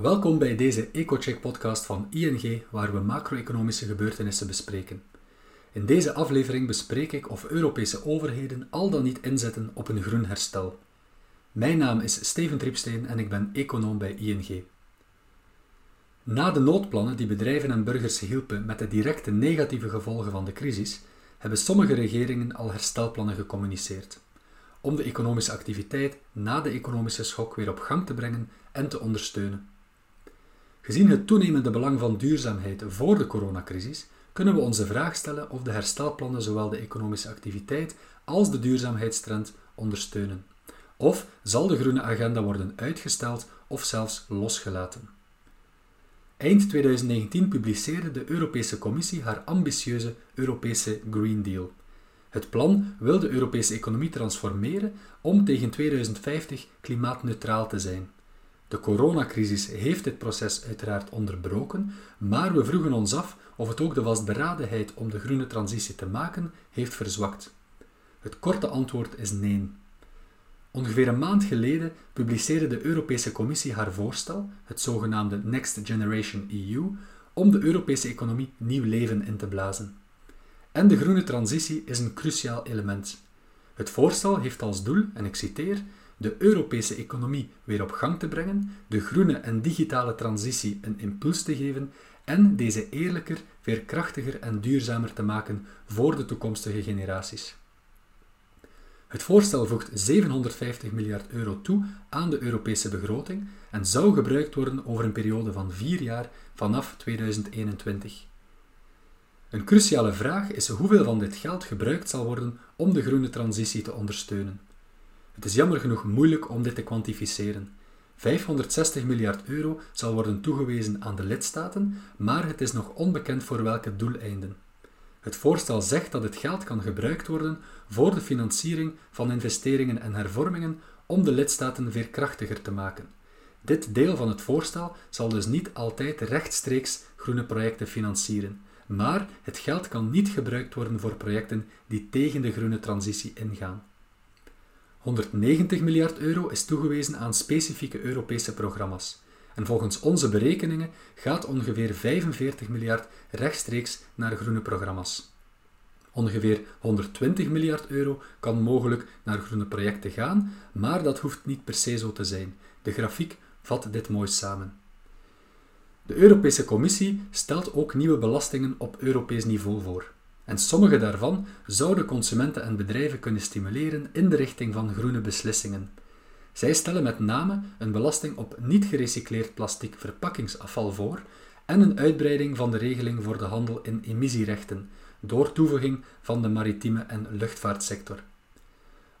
Welkom bij deze EcoCheck-podcast van ING, waar we macro-economische gebeurtenissen bespreken. In deze aflevering bespreek ik of Europese overheden al dan niet inzetten op een groen herstel. Mijn naam is Steven Triepsteen en ik ben econoom bij ING. Na de noodplannen die bedrijven en burgers hielpen met de directe negatieve gevolgen van de crisis, hebben sommige regeringen al herstelplannen gecommuniceerd, om de economische activiteit na de economische schok weer op gang te brengen en te ondersteunen. Gezien het toenemende belang van duurzaamheid voor de coronacrisis, kunnen we ons de vraag stellen of de herstelplannen zowel de economische activiteit als de duurzaamheidstrend ondersteunen. Of zal de groene agenda worden uitgesteld of zelfs losgelaten? Eind 2019 publiceerde de Europese Commissie haar ambitieuze Europese Green Deal. Het plan wil de Europese economie transformeren om tegen 2050 klimaatneutraal te zijn. De coronacrisis heeft dit proces uiteraard onderbroken, maar we vroegen ons af of het ook de vastberadenheid om de groene transitie te maken heeft verzwakt. Het korte antwoord is nee. Ongeveer een maand geleden publiceerde de Europese Commissie haar voorstel, het zogenaamde Next Generation EU, om de Europese economie nieuw leven in te blazen. En de groene transitie is een cruciaal element. Het voorstel heeft als doel, en ik citeer, de Europese economie weer op gang te brengen, de groene en digitale transitie een impuls te geven en deze eerlijker, veerkrachtiger en duurzamer te maken voor de toekomstige generaties. Het voorstel voegt 750 miljard euro toe aan de Europese begroting en zou gebruikt worden over een periode van vier jaar vanaf 2021. Een cruciale vraag is hoeveel van dit geld gebruikt zal worden om de groene transitie te ondersteunen. Het is jammer genoeg moeilijk om dit te kwantificeren. 560 miljard euro zal worden toegewezen aan de lidstaten, maar het is nog onbekend voor welke doeleinden. Het voorstel zegt dat het geld kan gebruikt worden voor de financiering van investeringen en hervormingen om de lidstaten veerkrachtiger te maken. Dit deel van het voorstel zal dus niet altijd rechtstreeks groene projecten financieren, maar het geld kan niet gebruikt worden voor projecten die tegen de groene transitie ingaan. 190 miljard euro is toegewezen aan specifieke Europese programma's. En volgens onze berekeningen gaat ongeveer 45 miljard rechtstreeks naar groene programma's. Ongeveer 120 miljard euro kan mogelijk naar groene projecten gaan, maar dat hoeft niet per se zo te zijn. De grafiek vat dit mooi samen. De Europese Commissie stelt ook nieuwe belastingen op Europees niveau voor. En sommige daarvan zouden consumenten en bedrijven kunnen stimuleren in de richting van groene beslissingen. Zij stellen met name een belasting op niet gerecycleerd plastic verpakkingsafval voor en een uitbreiding van de regeling voor de handel in emissierechten door toevoeging van de maritieme en luchtvaartsector.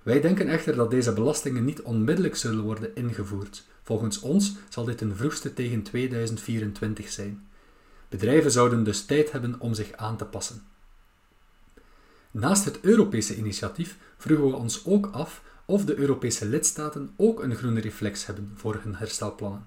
Wij denken echter dat deze belastingen niet onmiddellijk zullen worden ingevoerd. Volgens ons zal dit een vroegste tegen 2024 zijn. Bedrijven zouden dus tijd hebben om zich aan te passen. Naast het Europese initiatief vroegen we ons ook af of de Europese lidstaten ook een groene reflex hebben voor hun herstelplannen.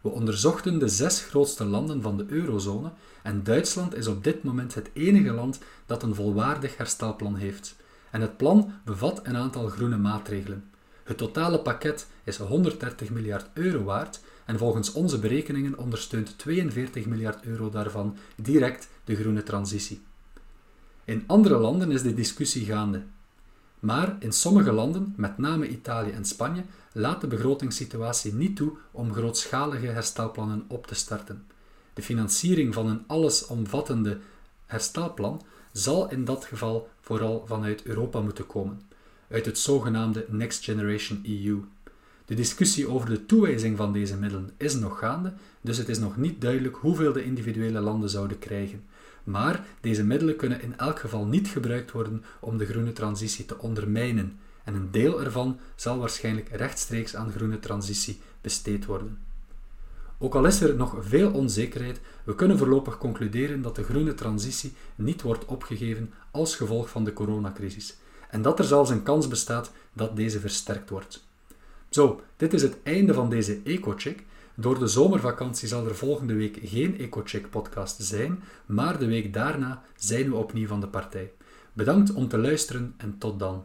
We onderzochten de zes grootste landen van de eurozone en Duitsland is op dit moment het enige land dat een volwaardig herstelplan heeft. En het plan bevat een aantal groene maatregelen. Het totale pakket is 130 miljard euro waard en volgens onze berekeningen ondersteunt 42 miljard euro daarvan direct de groene transitie. In andere landen is de discussie gaande. Maar in sommige landen, met name Italië en Spanje, laat de begrotingssituatie niet toe om grootschalige herstelplannen op te starten. De financiering van een allesomvattende herstelplan zal in dat geval vooral vanuit Europa moeten komen, uit het zogenaamde Next Generation EU. De discussie over de toewijzing van deze middelen is nog gaande, dus het is nog niet duidelijk hoeveel de individuele landen zouden krijgen. Maar deze middelen kunnen in elk geval niet gebruikt worden om de groene transitie te ondermijnen, en een deel ervan zal waarschijnlijk rechtstreeks aan groene transitie besteed worden. Ook al is er nog veel onzekerheid, we kunnen voorlopig concluderen dat de groene transitie niet wordt opgegeven als gevolg van de coronacrisis en dat er zelfs een kans bestaat dat deze versterkt wordt. Zo, dit is het einde van deze EcoCheck. Door de zomervakantie zal er volgende week geen EcoCheck podcast zijn, maar de week daarna zijn we opnieuw van de partij. Bedankt om te luisteren en tot dan.